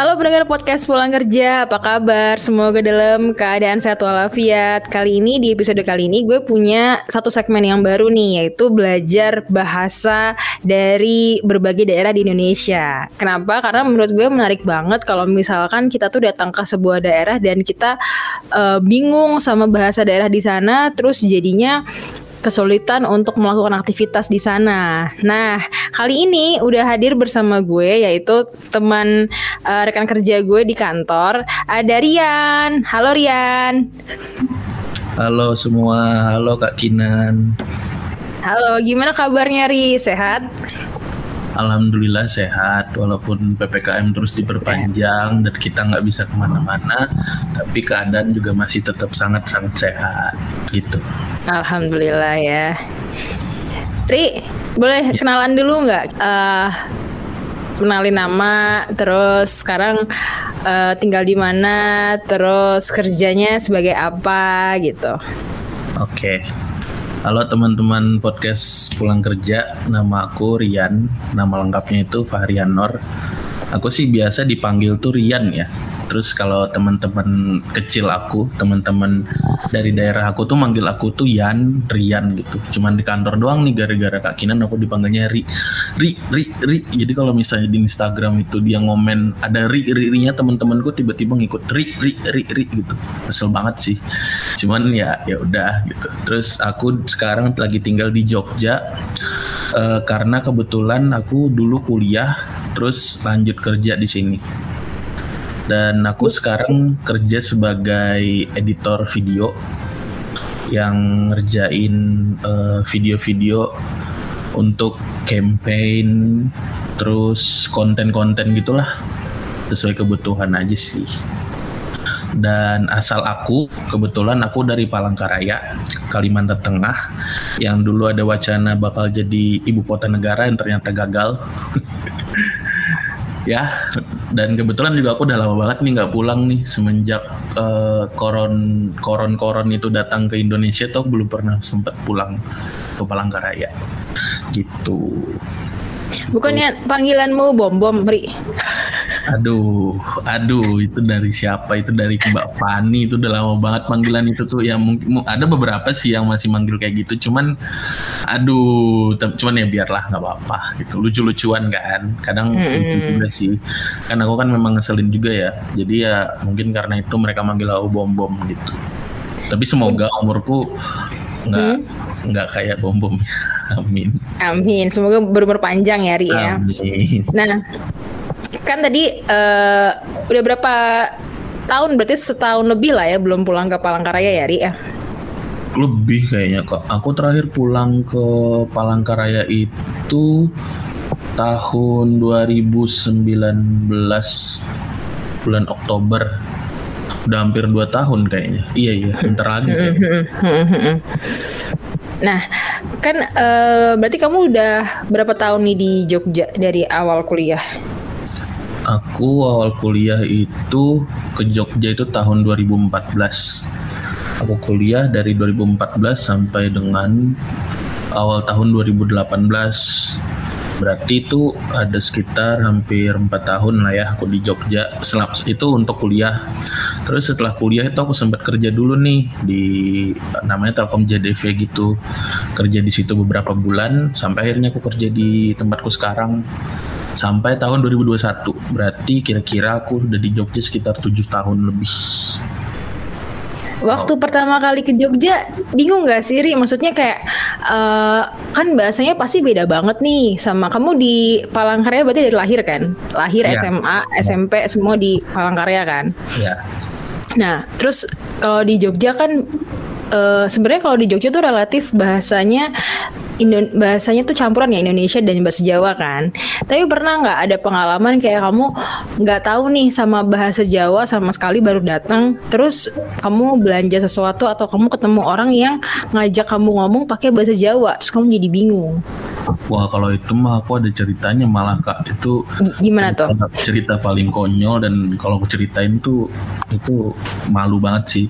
Halo pendengar podcast Pulang Kerja, apa kabar? Semoga dalam keadaan sehat walafiat. Kali ini di episode kali ini gue punya satu segmen yang baru nih, yaitu belajar bahasa dari berbagai daerah di Indonesia. Kenapa? Karena menurut gue menarik banget kalau misalkan kita tuh datang ke sebuah daerah dan kita uh, bingung sama bahasa daerah di sana, terus jadinya kesulitan untuk melakukan aktivitas di sana. Nah, kali ini udah hadir bersama gue yaitu teman uh, rekan kerja gue di kantor, ada Rian. Halo Rian. Halo semua, halo Kak Kinan. Halo, gimana kabarnya Ri? Sehat? Alhamdulillah sehat walaupun ppkm terus diperpanjang dan kita nggak bisa ke mana-mana tapi keadaan juga masih tetap sangat-sangat sehat gitu. Alhamdulillah ya. Ri, boleh ya. kenalan dulu nggak? Uh, kenalin nama, terus sekarang uh, tinggal di mana, terus kerjanya sebagai apa gitu. Oke. Okay. Halo teman-teman podcast pulang kerja, nama aku Rian, nama lengkapnya itu Fahrian Nor. Aku sih biasa dipanggil tuh Rian ya, Terus kalau teman-teman kecil aku, teman-teman dari daerah aku tuh manggil aku tuh Yan, Rian gitu. Cuman di kantor doang nih gara-gara Kak Kinan aku dipanggilnya Ri. Ri, Ri, Ri. Jadi kalau misalnya di Instagram itu dia ngomen ada Ri, Ri, Ri-nya teman-temanku tiba-tiba ngikut Ri, Ri, Ri, Ri gitu. Kesel banget sih. Cuman ya ya udah gitu. Terus aku sekarang lagi tinggal di Jogja uh, karena kebetulan aku dulu kuliah terus lanjut kerja di sini dan aku sekarang kerja sebagai editor video yang ngerjain eh, video-video untuk campaign terus konten-konten gitulah. Sesuai kebutuhan aja sih. Dan asal aku kebetulan aku dari Palangkaraya Kalimantan Tengah. Yang dulu ada wacana bakal jadi ibu kota negara yang ternyata gagal. Ya dan kebetulan juga aku udah lama banget nih nggak pulang nih semenjak uh, koron koron koron itu datang ke Indonesia tuh belum pernah sempat pulang ke Palangkaraya. Gitu. Bukannya panggilanmu bom bom Ri Aduh, aduh itu dari siapa? Itu dari Mbak Fani itu udah lama banget panggilan itu tuh. Ya mungkin ada beberapa sih yang masih manggil kayak gitu. Cuman, aduh, cuman ya biarlah nggak apa-apa gitu. Lucu-lucuan kan. Kadang hmm. juga sih. Kan aku kan memang ngeselin juga ya. Jadi ya mungkin karena itu mereka manggil aku bom bom gitu. Tapi semoga umurku nggak hmm. nggak kayak bom bom. Amin. Amin. Semoga berumur panjang ya Ri ya. Amin. Nah, kan tadi uh, udah berapa tahun? Berarti setahun lebih lah ya belum pulang ke Palangkaraya ya Ri ya? Lebih kayaknya kok aku terakhir pulang ke Palangkaraya itu tahun 2019 bulan Oktober. Udah hampir 2 tahun kayaknya. Iya iya. Bentar lagi nah kan uh, berarti kamu udah berapa tahun nih di Jogja dari awal kuliah Aku awal kuliah itu ke Jogja itu tahun 2014. Aku kuliah dari 2014 sampai dengan awal tahun 2018. Berarti itu ada sekitar hampir empat tahun lah ya aku di Jogja. Selap itu untuk kuliah. Terus setelah kuliah itu aku sempat kerja dulu nih di namanya Telkom JDV gitu. Kerja di situ beberapa bulan sampai akhirnya aku kerja di tempatku sekarang sampai tahun 2021. Berarti kira-kira aku udah di Jogja sekitar tujuh tahun lebih. Waktu oh. pertama kali ke Jogja, bingung gak sih, Ri? Maksudnya kayak uh, kan bahasanya pasti beda banget nih sama kamu di Palangkaraya berarti dari lahir kan? Lahir ya. SMA, SMP semua di Palangkaraya kan? Iya. Nah, terus kalau di Jogja kan uh, sebenarnya kalau di Jogja tuh relatif bahasanya Indo bahasanya tuh campuran ya Indonesia dan bahasa Jawa kan. Tapi pernah nggak ada pengalaman kayak kamu nggak tahu nih sama bahasa Jawa sama sekali baru datang, terus kamu belanja sesuatu atau kamu ketemu orang yang ngajak kamu ngomong pakai bahasa Jawa, terus kamu jadi bingung. Wah kalau itu mah aku ada ceritanya malah kak itu gimana tuh cerita paling konyol dan kalau aku ceritain tuh itu malu banget sih.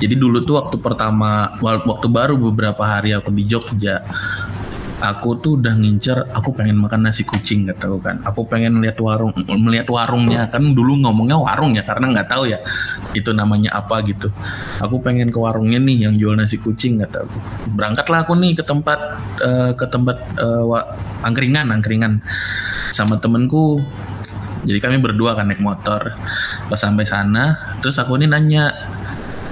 Jadi dulu tuh waktu pertama waktu baru beberapa hari aku di Jogja aku tuh udah ngincer aku pengen makan nasi kucing kata aku kan. Aku pengen lihat warung melihat warungnya. Kan dulu ngomongnya warung ya karena nggak tahu ya itu namanya apa gitu. Aku pengen ke warungnya nih yang jual nasi kucing kata aku berangkatlah aku nih ke tempat uh, ke tempat uh, angkringan angkringan sama temenku. Jadi kami berdua kan naik motor. Pas sampai sana terus aku ini nanya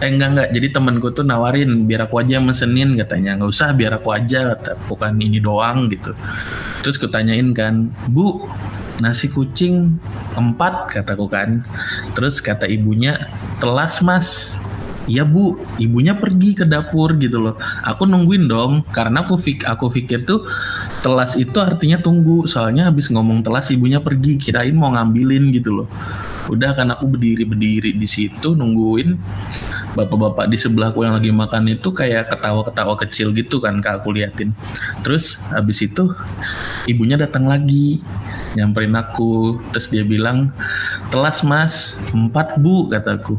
eh enggak enggak. Jadi temanku tuh nawarin biar aku aja mesenin katanya. Nggak usah biar aku aja kata. Bukan ini doang gitu. Terus kutanyain kan bu nasi kucing empat kataku kan. Terus kata ibunya telas mas. Iya bu, ibunya pergi ke dapur gitu loh. Aku nungguin dong, karena aku fik aku pikir tuh telas itu artinya tunggu. Soalnya habis ngomong telas ibunya pergi, kirain mau ngambilin gitu loh. Udah kan aku berdiri berdiri di situ nungguin bapak-bapak di sebelahku yang lagi makan itu kayak ketawa-ketawa kecil gitu kan kak aku liatin. Terus habis itu ibunya datang lagi nyamperin aku. Terus dia bilang telas mas empat bu kataku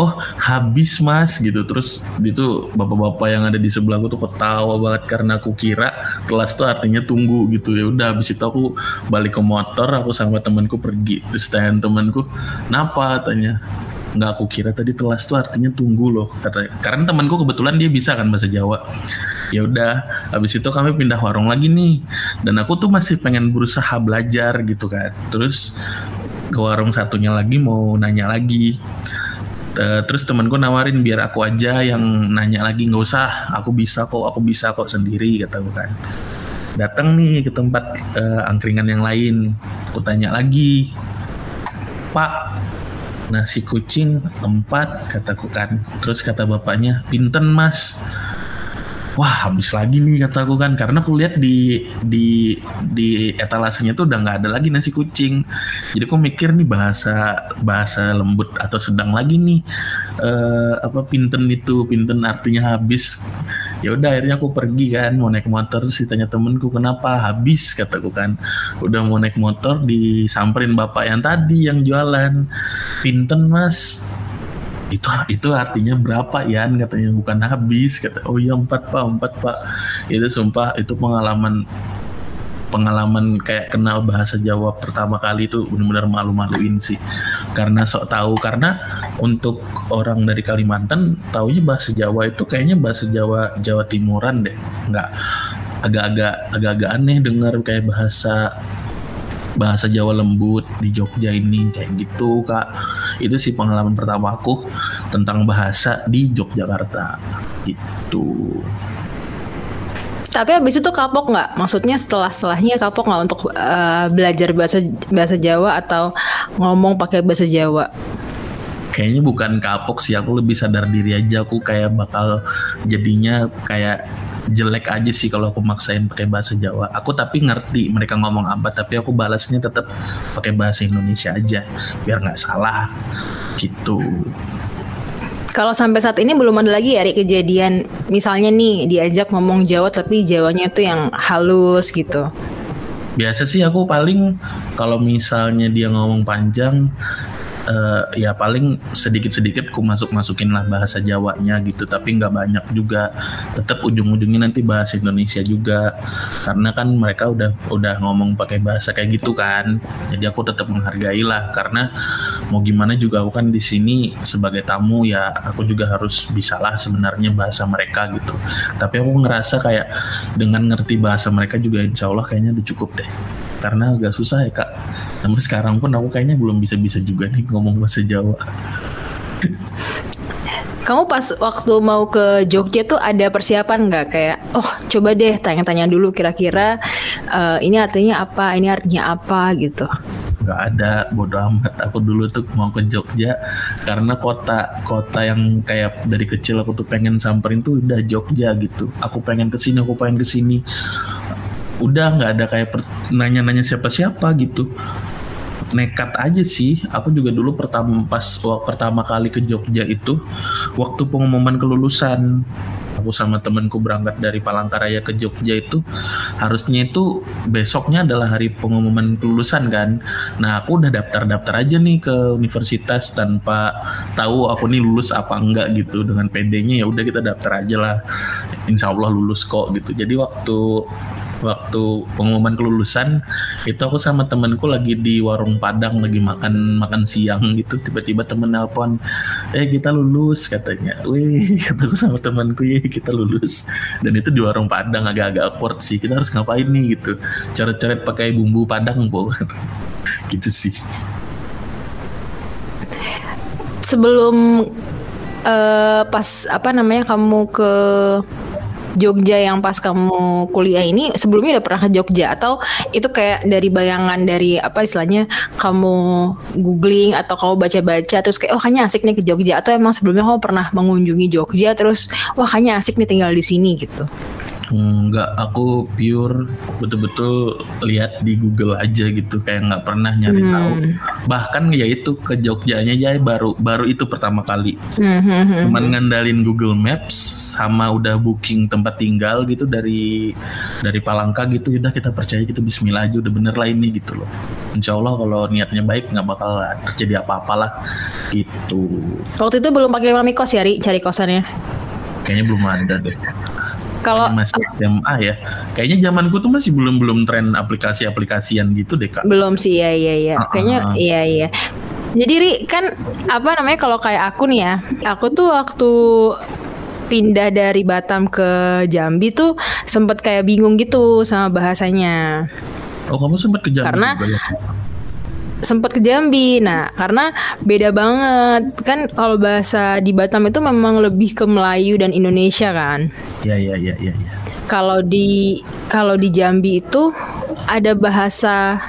oh habis mas gitu. Terus itu bapak-bapak yang ada di sebelahku tuh ketawa banget karena aku kira kelas tuh artinya tunggu gitu. Ya udah habis itu aku balik ke motor aku sama temanku pergi terus tanya temanku. Kenapa? tanya nggak aku kira tadi telas tuh artinya tunggu loh kata karena temanku kebetulan dia bisa kan bahasa Jawa. Ya udah habis itu kami pindah warung lagi nih. Dan aku tuh masih pengen berusaha belajar gitu kan. Terus ke warung satunya lagi mau nanya lagi. Terus temanku nawarin biar aku aja yang nanya lagi. Nggak usah aku bisa kok aku bisa kok sendiri kata gue kan. Datang nih ke tempat uh, angkringan yang lain. Aku tanya lagi pak nasi kucing empat kataku kan terus kata bapaknya pinten mas? Wah habis lagi nih kataku kan karena aku lihat di di di etalasenya tuh udah nggak ada lagi nasi kucing. Jadi aku mikir nih bahasa bahasa lembut atau sedang lagi nih. Uh, apa pinten itu pinten artinya habis ya udah akhirnya aku pergi kan mau naik motor terus ditanya temenku kenapa habis? kataku kan. Udah mau naik motor disamperin bapak yang tadi yang jualan. Pinten mas? Itu itu artinya berapa ya katanya. Bukan habis kata. Oh iya empat pak empat pak. Itu sumpah itu pengalaman pengalaman kayak kenal bahasa Jawa pertama kali itu benar-benar malu-maluin sih. Karena sok tahu karena untuk orang dari Kalimantan taunya bahasa Jawa itu kayaknya bahasa Jawa Jawa Timuran deh. Nggak agak-agak agak-agak aneh dengar kayak bahasa bahasa Jawa lembut di Jogja ini kayak gitu kak. Itu sih pengalaman pertama aku tentang bahasa di Yogyakarta. Itu tapi abis itu kapok nggak? Maksudnya setelah setelahnya kapok nggak untuk uh, belajar bahasa bahasa Jawa atau ngomong pakai bahasa Jawa? Kayaknya bukan kapok sih, aku lebih sadar diri aja. Aku kayak bakal jadinya kayak jelek aja sih kalau aku maksain pakai bahasa Jawa. Aku tapi ngerti mereka ngomong apa, tapi aku balasnya tetap pakai bahasa Indonesia aja, biar nggak salah gitu. Kalau sampai saat ini belum ada lagi ya Ri, kejadian. Misalnya nih diajak ngomong Jawa tapi Jawanya tuh yang halus gitu. Biasa sih aku paling kalau misalnya dia ngomong panjang uh, ya paling sedikit-sedikit ku masuk-masukin lah bahasa Jawanya gitu. Tapi nggak banyak juga. Tetap ujung-ujungnya nanti bahasa Indonesia juga. Karena kan mereka udah udah ngomong pakai bahasa kayak gitu kan. Jadi aku tetap menghargai lah karena mau gimana juga aku kan di sini sebagai tamu ya aku juga harus bisalah sebenarnya bahasa mereka gitu. Tapi aku ngerasa kayak dengan ngerti bahasa mereka juga insya Allah kayaknya udah cukup deh. Karena agak susah ya kak. Sampai sekarang pun aku kayaknya belum bisa-bisa juga nih ngomong bahasa Jawa. Kamu pas waktu mau ke Jogja tuh ada persiapan nggak? Kayak oh coba deh tanya-tanya dulu kira-kira uh, ini artinya apa ini artinya apa gitu nggak ada bodo amat. Aku dulu tuh mau ke Jogja karena kota kota yang kayak dari kecil aku tuh pengen samperin tuh udah Jogja gitu. Aku pengen ke sini aku pengen ke sini udah nggak ada kayak nanya-nanya siapa-siapa gitu. Nekat aja sih. Aku juga dulu pertama pas pertama kali ke Jogja itu waktu pengumuman kelulusan aku sama temenku berangkat dari Palangkaraya ke Jogja itu harusnya itu besoknya adalah hari pengumuman kelulusan kan. Nah aku udah daftar-daftar aja nih ke universitas tanpa tahu aku nih lulus apa enggak gitu dengan PD-nya ya udah kita daftar aja lah. Insya Allah lulus kok gitu. Jadi waktu waktu pengumuman kelulusan itu aku sama temenku lagi di warung Padang lagi makan makan siang gitu. Tiba-tiba temen nelpon eh kita lulus katanya. Wih kataku sama temanku ya kita lulus. Dan itu di warung Padang agak-agak awkward sih. Kita harus ngapain nih? gitu. Coret-coret pakai bumbu Padang po gitu sih. Sebelum uh, pas apa namanya kamu ke Jogja yang pas kamu kuliah ini sebelumnya udah pernah ke Jogja atau itu kayak dari bayangan dari apa istilahnya kamu googling atau kamu baca-baca terus kayak oh kayaknya asik nih ke Jogja atau emang sebelumnya kamu pernah mengunjungi Jogja terus wah kayaknya asik nih tinggal di sini gitu. Enggak, aku pure betul-betul lihat di Google aja gitu, kayak nggak pernah nyari hmm. tahu. Bahkan ya itu ke Jogjanya aja baru baru itu pertama kali. Hmm, hmm, hmm, Cuman hmm. ngandalin Google Maps sama udah booking tempat tinggal gitu dari dari Palangka gitu, udah kita percaya gitu Bismillah aja udah bener lah ini gitu loh. Insya Allah kalau niatnya baik nggak bakal terjadi apa-apalah gitu. Waktu itu belum pakai mami kos ya, Ri, cari kosannya? Kayaknya belum ada deh kalau masih SMA ya. Kayaknya zamanku tuh masih belum belum tren aplikasi-aplikasian gitu deh kak. Belum sih ya iya iya. Uh-uh. kayaknya iya iya. Jadi Ri kan apa namanya kalau kayak aku nih ya aku tuh waktu pindah dari Batam ke Jambi tuh sempet kayak bingung gitu sama bahasanya. Oh kamu sempet ke Jambi karena juga ya? Sempat ke Jambi. Nah, karena beda banget kan kalau bahasa di Batam itu memang lebih ke Melayu dan Indonesia kan. Iya, iya, iya, iya, ya. Kalau di kalau di Jambi itu ada bahasa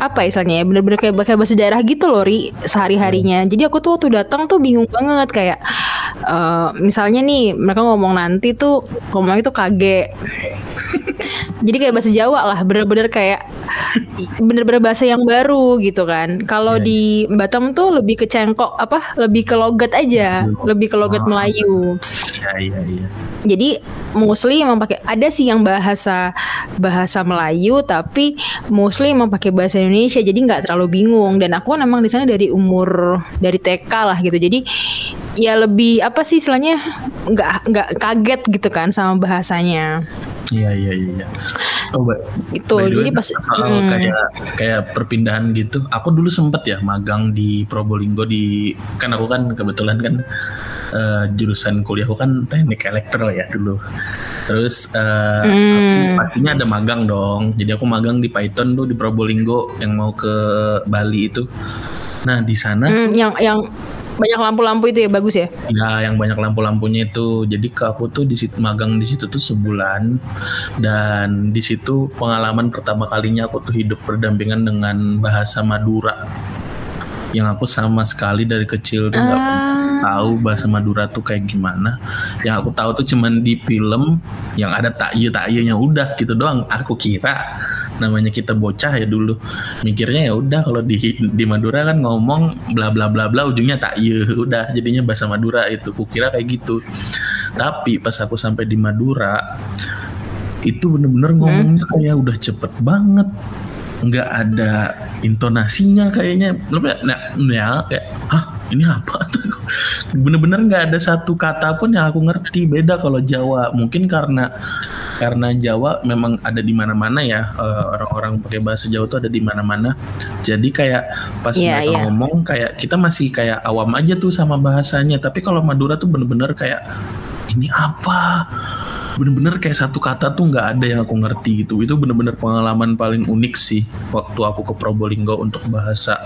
apa istilahnya ya bener-bener kayak, kayak bahasa daerah gitu loh ri sehari harinya jadi aku tuh waktu datang tuh bingung banget kayak uh, misalnya nih mereka ngomong nanti tuh ngomong itu kage. Jadi kayak bahasa Jawa lah bener-bener kayak bener-bener bahasa yang baru gitu kan. Kalau yeah. di Batam tuh lebih ke cengkok apa lebih ke logat aja lebih ke logat oh. Melayu. Iya iya iya jadi mostly emang pakai ada sih yang bahasa bahasa Melayu tapi mostly emang pakai bahasa Indonesia jadi nggak terlalu bingung dan aku kan emang di sana dari umur dari TK lah gitu jadi ya lebih apa sih istilahnya nggak nggak kaget gitu kan sama bahasanya Iya iya iya. Oh, by, itu by jadi pas hmm. kayak kayak perpindahan gitu. Aku dulu sempet ya magang di Probolinggo di kan aku kan kebetulan kan uh, jurusan kuliahku kan teknik elektro ya dulu. Terus uh, hmm. pastinya ada magang dong. Jadi aku magang di Python tuh di Probolinggo yang mau ke Bali itu. Nah di sana hmm, yang yang banyak lampu-lampu itu ya bagus ya? Ya, yang banyak lampu-lampunya itu. Jadi ke aku tuh di situ magang di situ tuh sebulan dan di situ pengalaman pertama kalinya aku tuh hidup berdampingan dengan bahasa Madura yang aku sama sekali dari kecil tuh nggak uh. tahu bahasa Madura tuh kayak gimana. Yang aku tahu tuh cuman di film yang ada takye takyenya udah gitu doang. Aku kira namanya kita bocah ya dulu mikirnya ya udah kalau di di Madura kan ngomong bla bla bla bla ujungnya tak iya udah jadinya bahasa Madura itu kukira kayak gitu tapi pas aku sampai di Madura itu bener-bener ngomongnya hmm? kayak udah cepet banget nggak ada intonasinya kayaknya ya nah, ya kayak hah ini apa tuh bener-bener nggak ada satu kata pun yang aku ngerti beda kalau Jawa mungkin karena karena Jawa memang ada di mana-mana ya eh, orang-orang pakai bahasa Jawa tuh ada di mana-mana. Jadi kayak pas yeah, mereka yeah. ngomong kayak kita masih kayak awam aja tuh sama bahasanya. Tapi kalau Madura tuh bener-bener kayak ini apa? Bener-bener kayak satu kata tuh nggak ada yang aku ngerti gitu. Itu bener-bener pengalaman paling unik sih waktu aku ke Probolinggo untuk bahasa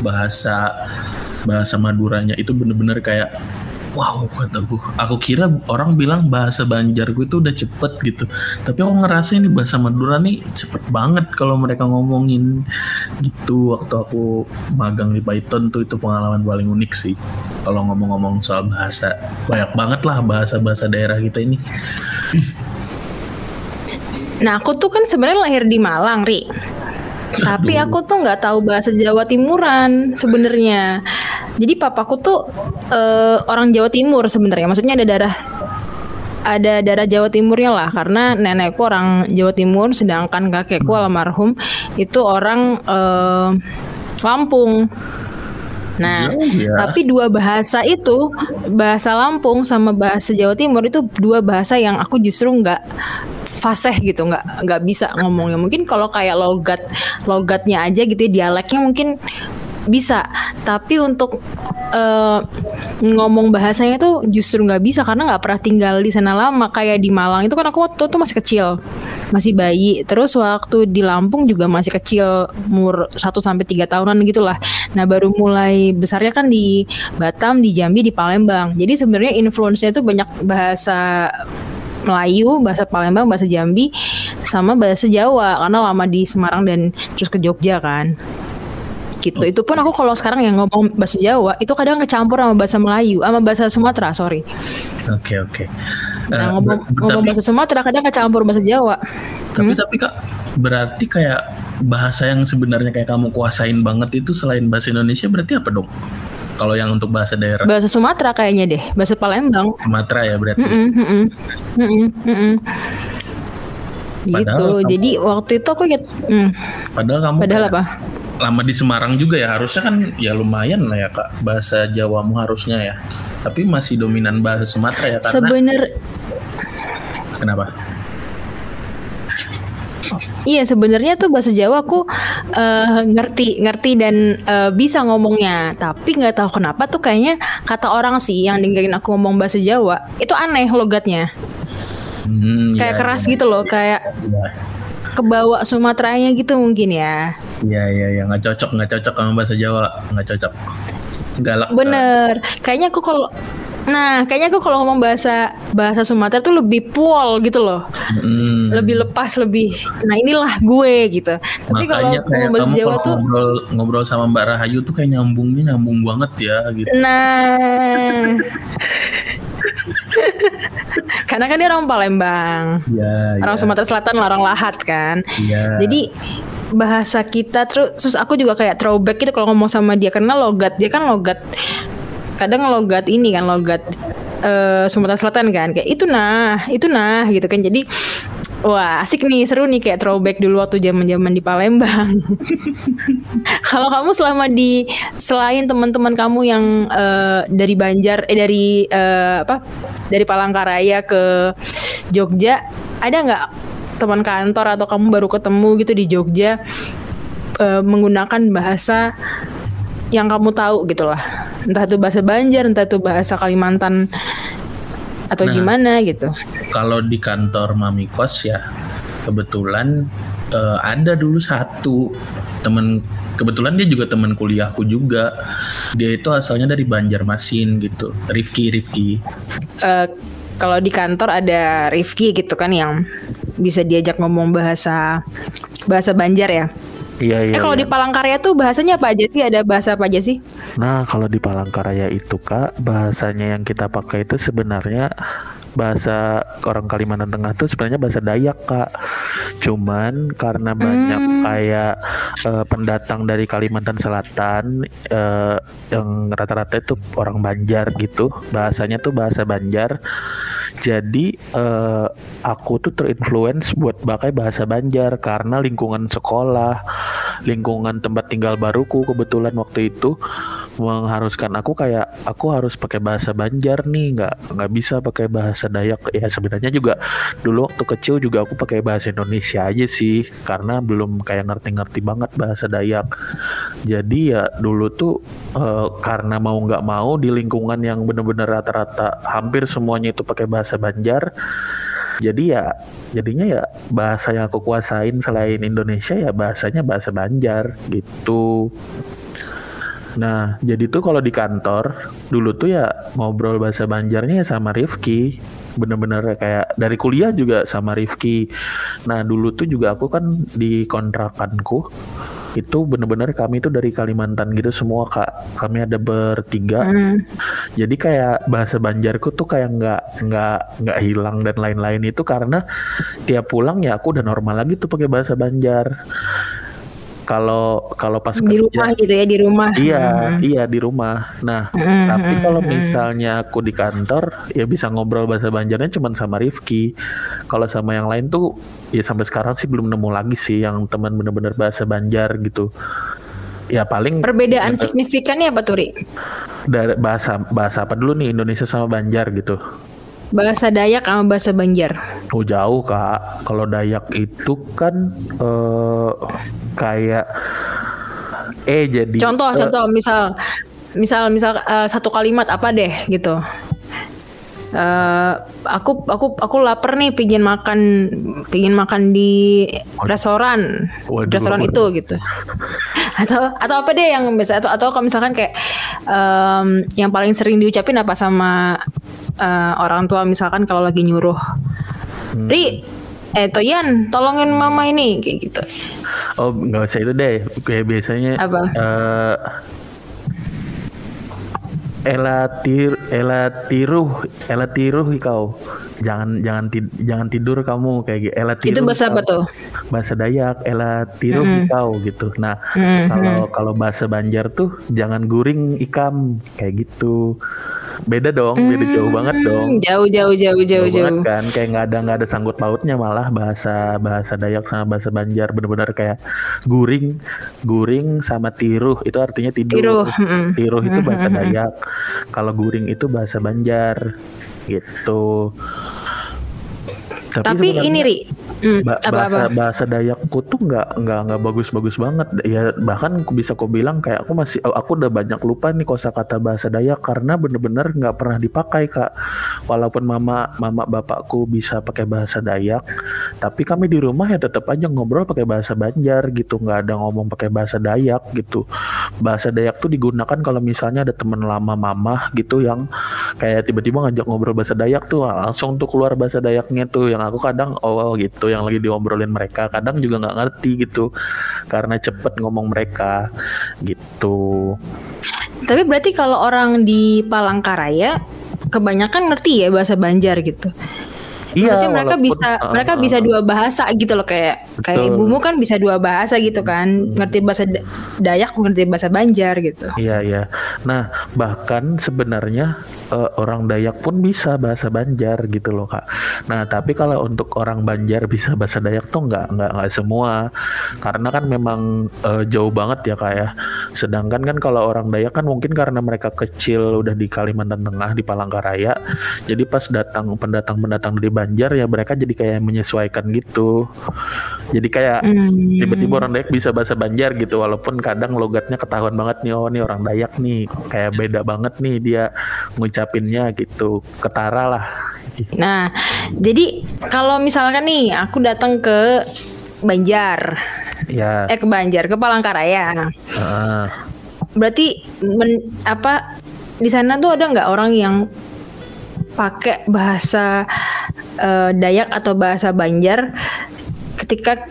bahasa bahasa Maduranya. Itu bener-bener kayak wow kataku. Aku kira orang bilang bahasa Banjar gue itu udah cepet gitu. Tapi aku ngerasa ini bahasa Madura nih cepet banget kalau mereka ngomongin gitu. Waktu aku magang di Python tuh itu pengalaman paling unik sih kalau ngomong-ngomong soal bahasa banyak banget lah bahasa-bahasa daerah kita ini Nah aku tuh kan sebenarnya lahir di Malang, Ri. Tapi aku tuh nggak tahu bahasa Jawa Timuran sebenarnya. Jadi papaku tuh uh, orang Jawa Timur sebenarnya. Maksudnya ada darah ada darah Jawa Timurnya lah karena nenekku orang Jawa Timur sedangkan kakekku almarhum itu orang eh, Lampung. Nah, Jauh ya. tapi dua bahasa itu, bahasa Lampung sama bahasa Jawa Timur itu dua bahasa yang aku justru nggak fasih gitu, nggak nggak bisa ngomongnya. Mungkin kalau kayak logat logatnya aja gitu, ya, dialeknya mungkin bisa, tapi untuk eh, ngomong bahasanya tuh justru nggak bisa karena nggak pernah tinggal di sana lama. Kayak di Malang itu kan aku waktu itu masih kecil, masih bayi. Terus waktu di Lampung juga masih kecil, umur 1 sampai tiga tahunan gitulah. Nah, baru mulai besarnya kan di Batam, di Jambi, di Palembang. Jadi sebenarnya influence-nya itu banyak bahasa Melayu, bahasa Palembang, bahasa Jambi, sama bahasa Jawa karena lama di Semarang dan terus ke Jogja kan. Gitu. Itu pun aku kalau sekarang yang ngomong bahasa Jawa itu kadang kecampur sama bahasa Melayu, sama bahasa Sumatera, sorry. Oke oke. Nah, Eh, ngomong, ber- ngomong tapi, bahasa Sumatera kadang kecampur bahasa Jawa. tapi tapi kak berarti kayak bahasa yang sebenarnya kayak kamu kuasain banget itu selain bahasa Indonesia berarti apa dong? Kalau yang untuk bahasa daerah Bahasa Sumatera kayaknya deh, bahasa Palembang. Sumatera ya berarti. Mm-mm, mm-mm, mm-mm, mm-mm. Gitu. Padahal kamu- Jadi waktu itu aku lihat, hmm, Padahal kamu padahal kayak apa? Lama di Semarang juga ya harusnya kan ya lumayan lah ya kak. Bahasa Jawamu harusnya ya. Tapi masih dominan bahasa Sumatera ya karena Sebener, kenapa? Iya sebenarnya tuh bahasa Jawa aku eh, ngerti ngerti dan eh, bisa ngomongnya. Tapi nggak tahu kenapa tuh kayaknya kata orang sih yang dengerin aku ngomong bahasa Jawa itu aneh logatnya. Hmm, kayak iya, keras iya, gitu loh kayak Iya kebawa Sumateranya gitu mungkin ya iya iya iya, nggak cocok nggak cocok sama bahasa Jawa nggak cocok. Galak. bener kayaknya aku kalau nah kayaknya aku kalau ngomong bahasa bahasa Sumatera tuh lebih puol gitu loh Hmm. lebih lepas lebih nah inilah gue gitu tapi kalau ngomong bahasa Jawa tuh ngobrol ngobrol sama Mbak Rahayu tuh kayak nyambungnya nyambung banget ya gitu. Nah, karena kan dia orang Palembang, Iya, orang iya. Sumatera Selatan, orang Lahat kan. Iya. Jadi bahasa kita terus, terus aku juga kayak throwback gitu kalau ngomong sama dia karena logat dia kan logat kadang logat ini kan logat eh, Sumatera Selatan kan kayak itu nah itu nah gitu kan jadi wah asik nih seru nih kayak throwback dulu waktu zaman zaman di Palembang. Kalau kamu selama di selain teman-teman kamu yang eh, dari Banjar eh dari eh, apa dari Palangkaraya ke Jogja ada nggak teman kantor atau kamu baru ketemu gitu di Jogja eh, menggunakan bahasa yang kamu tahu gitu lah? Entah itu bahasa Banjar entah itu bahasa Kalimantan atau Nah. gimana gitu kalau di kantor mami kos ya kebetulan eh, ada dulu satu temen kebetulan dia juga teman kuliahku juga dia itu asalnya dari Banjarmasin gitu Rifki Rifki Eh, kalau di kantor ada Rifki gitu kan yang bisa diajak ngomong bahasa bahasa Banjar ya. Iya iya. eh kalau iya. di Palangkaraya tuh bahasanya apa aja sih? Ada bahasa apa aja sih? Nah kalau di Palangkaraya itu kak bahasanya yang kita pakai itu sebenarnya bahasa orang Kalimantan Tengah tuh sebenarnya bahasa Dayak kak. Cuman karena banyak Hmm. kayak eh, pendatang dari Kalimantan Selatan eh, yang rata-rata itu orang Banjar gitu. Bahasanya tuh bahasa Banjar. Jadi eh, aku tuh terinfluence buat pakai bahasa Banjar karena lingkungan sekolah, lingkungan tempat tinggal baruku kebetulan waktu itu mengharuskan aku kayak aku harus pakai bahasa Banjar nih, nggak nggak bisa pakai bahasa Dayak. Ya sebenarnya juga dulu waktu kecil juga aku pakai bahasa Indonesia aja sih karena belum kayak ngerti-ngerti banget bahasa Dayak. Jadi ya dulu tuh eh, karena mau nggak mau di lingkungan yang bener-bener rata-rata hampir semuanya itu pakai bahasa Banjar. Jadi ya jadinya ya bahasa yang aku kuasain selain Indonesia ya bahasanya bahasa Banjar gitu. Nah, jadi tuh kalau di kantor dulu tuh ya ngobrol bahasa Banjarnya ya sama Rifki. Bener-bener kayak dari kuliah juga sama Rifki. Nah, dulu tuh juga aku kan di kontrakanku itu bener-bener kami tuh dari Kalimantan gitu semua kak. Kami ada bertiga. Hmm. Jadi kayak bahasa Banjarku tuh kayak nggak nggak nggak hilang dan lain-lain itu karena tiap pulang ya aku udah normal lagi tuh pakai bahasa Banjar. Kalau kalau pas di kerja rumah gitu ya di rumah. Iya, Hmm. iya di rumah. Nah, Hmm, tapi hmm, kalau hmm. misalnya aku di kantor, ya bisa ngobrol bahasa Banjarnya cuma sama Rifki. Kalau sama yang lain tuh, ya sampai sekarang sih belum nemu lagi sih yang teman bener-bener bahasa Banjar gitu. Ya paling Perbedaan signifikannya apa tuh, Ri? dari bahasa bahasa apa dulu nih Indonesia sama Banjar gitu. Bahasa Dayak sama bahasa Banjar. Oh jauh kak. Kalau Dayak itu kan eh kayak eh jadi Contoh, eh, contoh misal misal misal eh, satu kalimat apa deh gitu. Eh, aku aku aku lapar nih pingin makan pingin makan di restoran Waduh. restoran itu gitu atau atau apa deh yang biasa atau atau kalau misalkan kayak em, yang paling sering diucapin apa sama eh, orang tua misalkan kalau lagi nyuruh Hmm. Ri eh Toyan tolongin mama ini kayak gitu Oh nggak usah itu deh. Kayak biasanya Apa? eh Ela tir, ela tiruh, ela kau. Jangan jangan tid- jangan tidur kamu kayak gitu. Ela tiruh. itu bahasa apa tuh Bahasa Dayak, ela tiruh kau gitu. Nah, Hmm, kalau kalau bahasa Banjar tuh jangan guring ikam kayak gitu. Beda dong, beda jauh banget dong. Hmm, jauh jauh jauh jauh Jauh jauh kan kayak nggak ada nggak ada sangkut pautnya malah bahasa bahasa Dayak sama bahasa Banjar bener-bener kayak guring guring sama tiruh itu artinya tidur Tiruh, mm-mm. Tiruh itu bahasa Dayak kalau guring itu bahasa Banjar gitu. Tapi sebenarnya- ini Ri Hmm, Ba- apa bahasa apa? bahasa Dayakku tuh nggak nggak nggak bagus-bagus banget. Ya bahkan aku bisa aku bilang kayak aku masih oh, aku udah banyak lupa nih kosakata bahasa Dayak karena bener-bener nggak pernah dipakai kak. Walaupun mama mama bapakku bisa pakai bahasa Dayak tapi kami di rumah ya tetap aja ngobrol pakai bahasa Banjar gitu. Nggak ada ngomong pakai bahasa Dayak gitu. Bahasa Dayak tuh digunakan kalau misalnya ada temen lama mama gitu yang kayak tiba-tiba ngajak ngobrol bahasa Dayak tuh langsung tuh keluar bahasa Dayaknya tuh. Yang aku kadang oh gitu yang lagi diobrolin mereka kadang juga nggak ngerti gitu karena cepet ngomong mereka gitu. Tapi berarti kalau orang di Palangkaraya kebanyakan ngerti ya bahasa Banjar gitu Maksudnya mereka walaupun- bisa ah, mereka ah, bisa dua bahasa gitu loh kayak kayak Betul. ibumu kan bisa dua bahasa gitu kan ngerti bahasa Da- Dayak ngerti bahasa Banjar gitu. Iya iya. Nah bahkan sebenarnya eh, orang Dayak pun bisa bahasa Banjar gitu loh kak. Nah tapi kalau untuk orang Banjar bisa bahasa Dayak tuh nggak nggak nggak semua karena kan memang eh, jauh banget ya kak ya. Sedangkan kan kalau orang Dayak kan mungkin karena mereka kecil udah di Kalimantan Tengah di Palangkaraya, jadi pas datang pendatang-pendatang dari Banjar ya mereka jadi kayak menyesuaikan gitu. Jadi kayak Hmm. tiba-tiba orang Dayak bisa bahasa Banjar gitu walaupun kadang logatnya ketahuan banget nih oh nih orang Dayak nih kayak beda banget nih dia ngucapinnya gitu ketara lah Nah, jadi kalau misalkan nih aku datang ke Banjar, ya eh ke Banjar, ke Palangkaraya. heeh. Berarti men- apa di sana tuh ada nggak orang yang pakai bahasa eh, Dayak atau bahasa Banjar ketika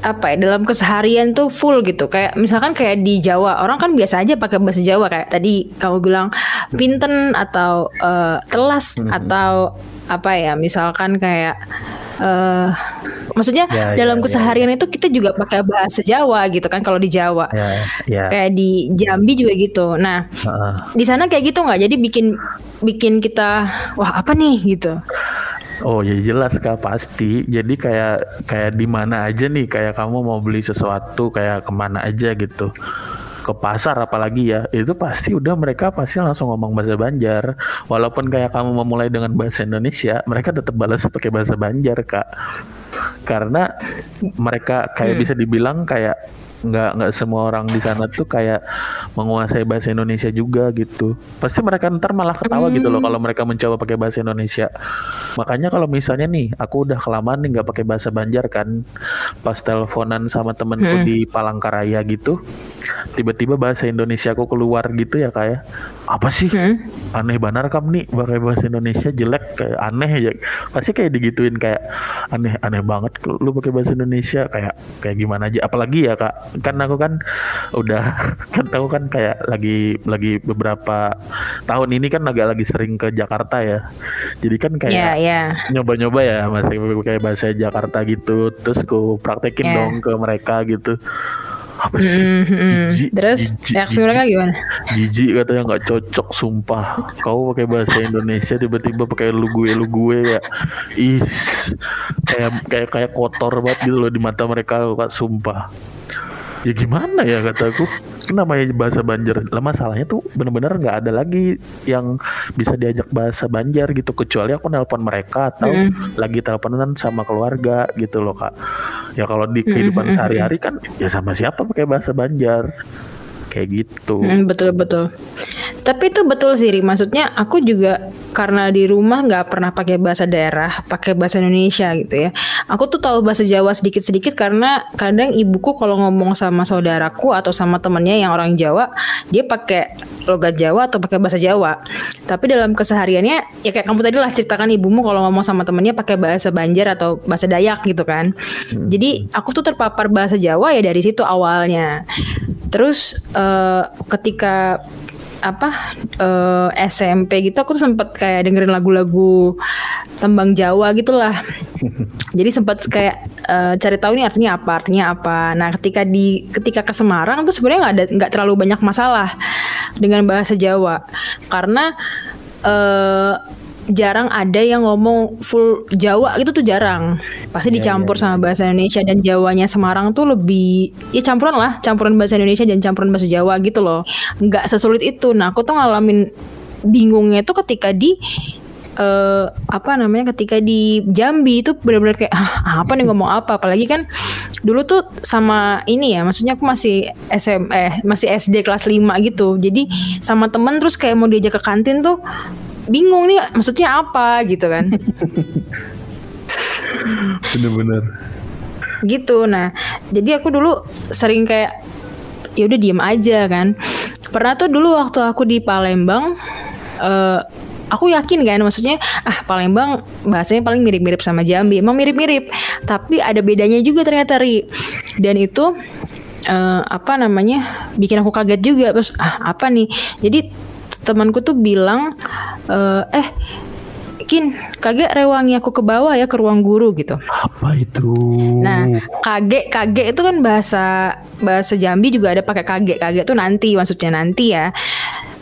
apa ya dalam keseharian tuh full gitu. Kayak misalkan kayak di Jawa orang kan biasa aja pakai bahasa Jawa. Kayak tadi kamu bilang pinten atau eh, telas atau apa ya misalkan kayak eh maksudnya Ya, dalam ya, ya, keseharian itu kita juga pakai bahasa Jawa gitu kan kalau di Jawa ya ya kayak di Jambi juga gitu. Nah, heeh. di sana kayak gitu nggak? Jadi bikin bikin kita wah apa nih gitu. oh ya jelas kak pasti jadi kayak kayak di mana aja nih kayak kamu mau beli sesuatu kayak ke mana aja gitu ke pasar apalagi ya itu pasti udah mereka pasti langsung ngomong bahasa Banjar walaupun kayak kamu memulai dengan bahasa Indonesia mereka tetap balas pakai bahasa Banjar kak karena mereka kayak bisa dibilang kayak nggak nggak semua orang di sana tuh kayak menguasai bahasa Indonesia juga gitu. Pasti mereka ntar malah ketawa gitu loh kalau mereka mencoba pakai bahasa Indonesia. Makanya kalau misalnya nih aku udah kelamaan nih nggak pakai bahasa Banjar kan pas teleponan sama temenku Hmm. di Palangkaraya gitu tiba-tiba bahasa Indonesia aku keluar gitu ya kayak apa sih? Hmm. aneh banar kam nih pakai bahasa Indonesia jelek kayak aneh ya pasti kayak digituin kayak aneh aneh banget lu pakai bahasa Indonesia kayak kayak gimana aja. Apalagi ya kak kan aku kan udah kan tahu kan kayak lagi lagi beberapa tahun ini kan agak lagi sering ke Jakarta ya. Jadi kan kayak Ya ya. nyoba-nyoba ya masih kayak bahasa Jakarta gitu. Terus ku praktekin Ya. dong ke mereka gitu apa sih Mm. Jijik, Terus reaksi mereka gimana? jijik katanya nggak cocok sumpah kau pakai bahasa Indonesia tiba-tiba pakai lu gue lu gue ya ih kayak kayak kayak kotor banget gitu loh di mata mereka pak sumpah ya gimana ya kataku namanya bahasa Banjar. Lah masalahnya tuh bener-bener nggak ada lagi yang bisa diajak bahasa Banjar gitu. Kecuali aku nelpon mereka atau Mm. lagi teleponan sama keluarga gitu loh kak. Ya kalau di Mm, kehidupan mm, mm, sehari-hari kan ya sama siapa pakai bahasa Banjar? Kayak gitu. Hmm, betul betul. Tapi itu betul sih, Ri. maksudnya aku juga karena di rumah nggak pernah pakai bahasa daerah, pakai bahasa Indonesia gitu ya. Aku tuh tahu bahasa Jawa sedikit-sedikit karena kadang ibuku kalau ngomong sama saudaraku atau sama temennya yang orang Jawa, dia pakai logat Jawa atau pakai bahasa Jawa. Tapi dalam kesehariannya ya kayak kamu tadi lah ceritakan ibumu kalau ngomong sama temennya pakai bahasa Banjar atau bahasa Dayak gitu kan. Jadi aku tuh terpapar bahasa Jawa ya dari situ awalnya. Terus eh, ketika apa eh, SMP gitu aku tuh sempet kayak dengerin lagu-lagu tembang Jawa gitulah. Jadi sempat kayak eh, cari tahu ini artinya apa, artinya apa. Nah, ketika di ketika ke Semarang tuh sebenarnya nggak ada nggak terlalu banyak masalah dengan bahasa Jawa karena eh jarang ada yang ngomong full Jawa gitu tuh jarang. Pasti Iya, dicampur iya, sama bahasa Indonesia dan Jawanya Semarang tuh lebih ya campuran lah, campuran bahasa Indonesia dan campuran bahasa Jawa gitu loh. Nggak sesulit itu. Nah, aku tuh ngalamin bingungnya tuh ketika di eh apa namanya ketika di Jambi itu benar-benar kayak "Ah, apa nih ngomong apa apalagi kan dulu tuh sama ini ya maksudnya aku masih SM eh masih SD kelas 5 gitu jadi sama temen terus kayak mau diajak ke kantin tuh bingung nih maksudnya apa gitu kan. Bener-bener. Gitu nah jadi aku dulu sering kayak ya udah diem aja kan. Pernah tuh dulu waktu aku di Palembang eh aku yakin kan maksudnya ah Palembang bahasanya paling mirip-mirip sama Jambi emang mirip-mirip tapi ada bedanya juga ternyata ri. Dan itu eh, apa namanya bikin aku kaget juga terus ah apa nih? Jadi temanku tuh bilang eh, eh Kin, kaget rewangi aku ke bawah ya ke ruang guru gitu. apa itu Nah, kage kage itu kan bahasa bahasa Jambi juga ada pakai kage. Kage itu nanti maksudnya nanti ya.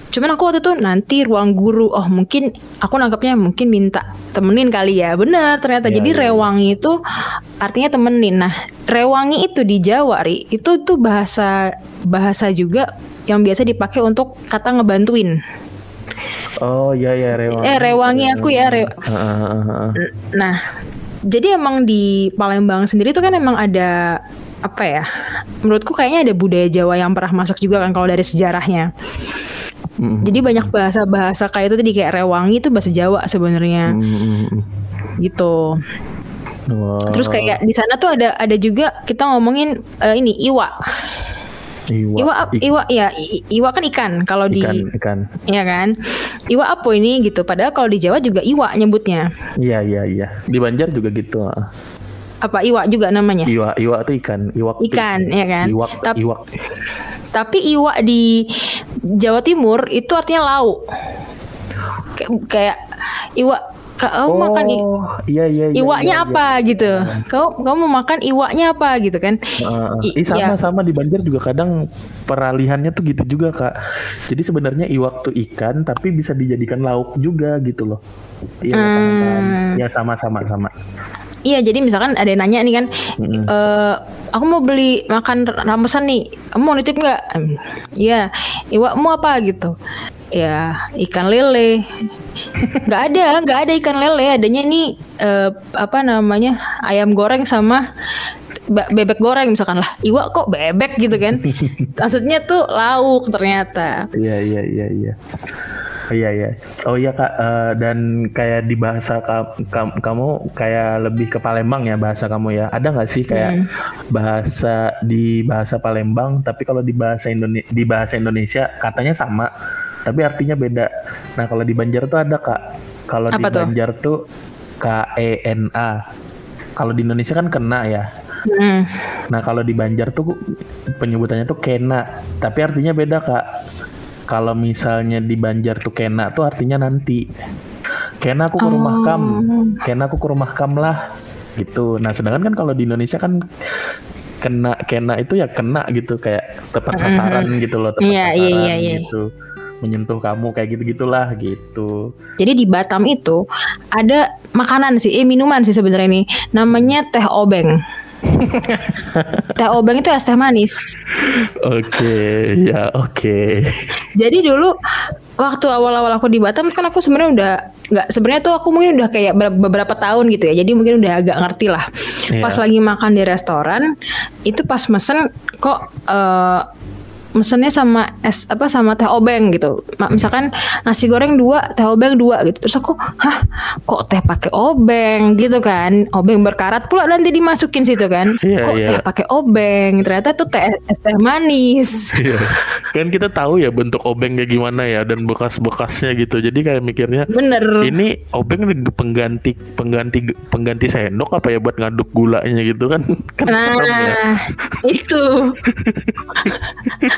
Cuman aku waktu itu nanti ruang guru. Oh, mungkin aku nangkapnya mungkin minta temenin kali ya. Benar, ternyata. Iya, Jadi iya. rewangi itu artinya temenin. Nah, rewangi itu di Jawa, Ri, itu tuh bahasa bahasa juga yang biasa dipakai untuk kata ngebantuin. oh iya ya rewangi Eh, rewangi aku ya, re- Heeh, heeh, heeh. Nah, jadi emang di Palembang sendiri tuh kan emang ada apa ya? Menurutku kayaknya ada budaya Jawa yang pernah masuk juga kan kalau dari sejarahnya. Mm, Jadi banyak bahasa-bahasa kayak itu tadi kayak rewangi itu bahasa Jawa sebenarnya mm, mm, mm. gitu. Wah, Terus kayak di sana tuh ada ada juga kita ngomongin eh, ini iwa. Iwa, Iwa iwa ya iwa kan ikan kalau di ikan ya kan. Iwa apa ini gitu. Padahal kalau di Jawa juga iwa nyebutnya. iya iya iya di Banjar juga gitu ah. Apa iwa juga namanya? iwa iwa tuh ikan iwak Ikan, ya kan? iwak Tap- iwak Tapi iwa di Jawa Timur itu artinya lauk. Kayak, kayak iwa kamu makan i- oh iya iya iya iwaknya iya, apa gitu. Kamu kamu mau makan iwaknya apa gitu kan? Heeh. I- sama iya. sama di Banjar juga kadang peralihannya tuh gitu juga kak. Jadi sebenarnya iwak tuh ikan tapi bisa dijadikan lauk juga gitu loh. Iya paham, paham. Hmm. Ya sama sama sama. Iya, jadi misalkan ada yang nanya nih kan, Mm-mm. eh aku mau beli makan ramesan nih, kamu mau nitip nggak? "Em, Iya, iwakmu apa gitu? Ya ikan lele. Nggak ada, nggak ada ikan lele. Adanya nih eh, apa namanya ayam goreng sama bebek goreng misalkan lah. Iwak kok bebek gitu kan? Maksudnya tuh lauk ternyata. Iya iya iya iya. Oh, iya iya. Oh iya kak. Eh, dan kayak di bahasa ka- ka- kamu kayak lebih ke Palembang ya bahasa kamu ya. Ada nggak sih kayak bahasa di bahasa Palembang tapi kalau di bahasa Indonesia di bahasa Indonesia katanya sama tapi artinya beda. Nah kalau di Banjar tuh ada kak. Kalau di tuh? Banjar tuh K E N A. Kalau di Indonesia kan kena ya. Hmm. Nah kalau di Banjar tuh penyebutannya tuh kena, tapi artinya beda kak. Kalau misalnya di Banjar tuh kena tuh artinya nanti. Kena aku ke rumah kam, kena aku ke rumah kam lah, gitu. Nah sedangkan kan kalau di Indonesia kan kena kena itu ya kena gitu kayak tepat sasaran gitu loh tepat Iya, iya, sasaran iya, iya. gitu menyentuh kamu kayak gitu gitulah gitu Jadi di Batam itu ada makanan sih, eh minuman sih sebenarnya ini. Namanya teh obeng. teh obeng itu es teh manis. oke ya oke Jadi dulu waktu awal-awal aku di Batam kan aku sebenarnya udah nggak sebenarnya tuh aku mungkin udah kayak ber- beberapa tahun gitu ya. Jadi mungkin udah agak ngerti lah. Iya. Pas lagi makan di restoran itu pas mesen kok eh mesennya sama es apa sama teh obeng gitu. Misalkan nasi goreng dua, teh obeng dua gitu. Terus aku, hah, kok teh pakai obeng gitu kan? Obeng berkarat pula nanti dimasukin situ kan? Iya, kok iya. teh pakai obeng? Ternyata tuh teh es teh manis. Iya. kan kita tahu ya bentuk obeng kayak gimana ya dan bekas-bekasnya gitu jadi kayak mikirnya Bener. ini obeng pengganti pengganti pengganti sendok apa ya buat ngaduk gulanya gitu kan kan serem ya. Nah, itu.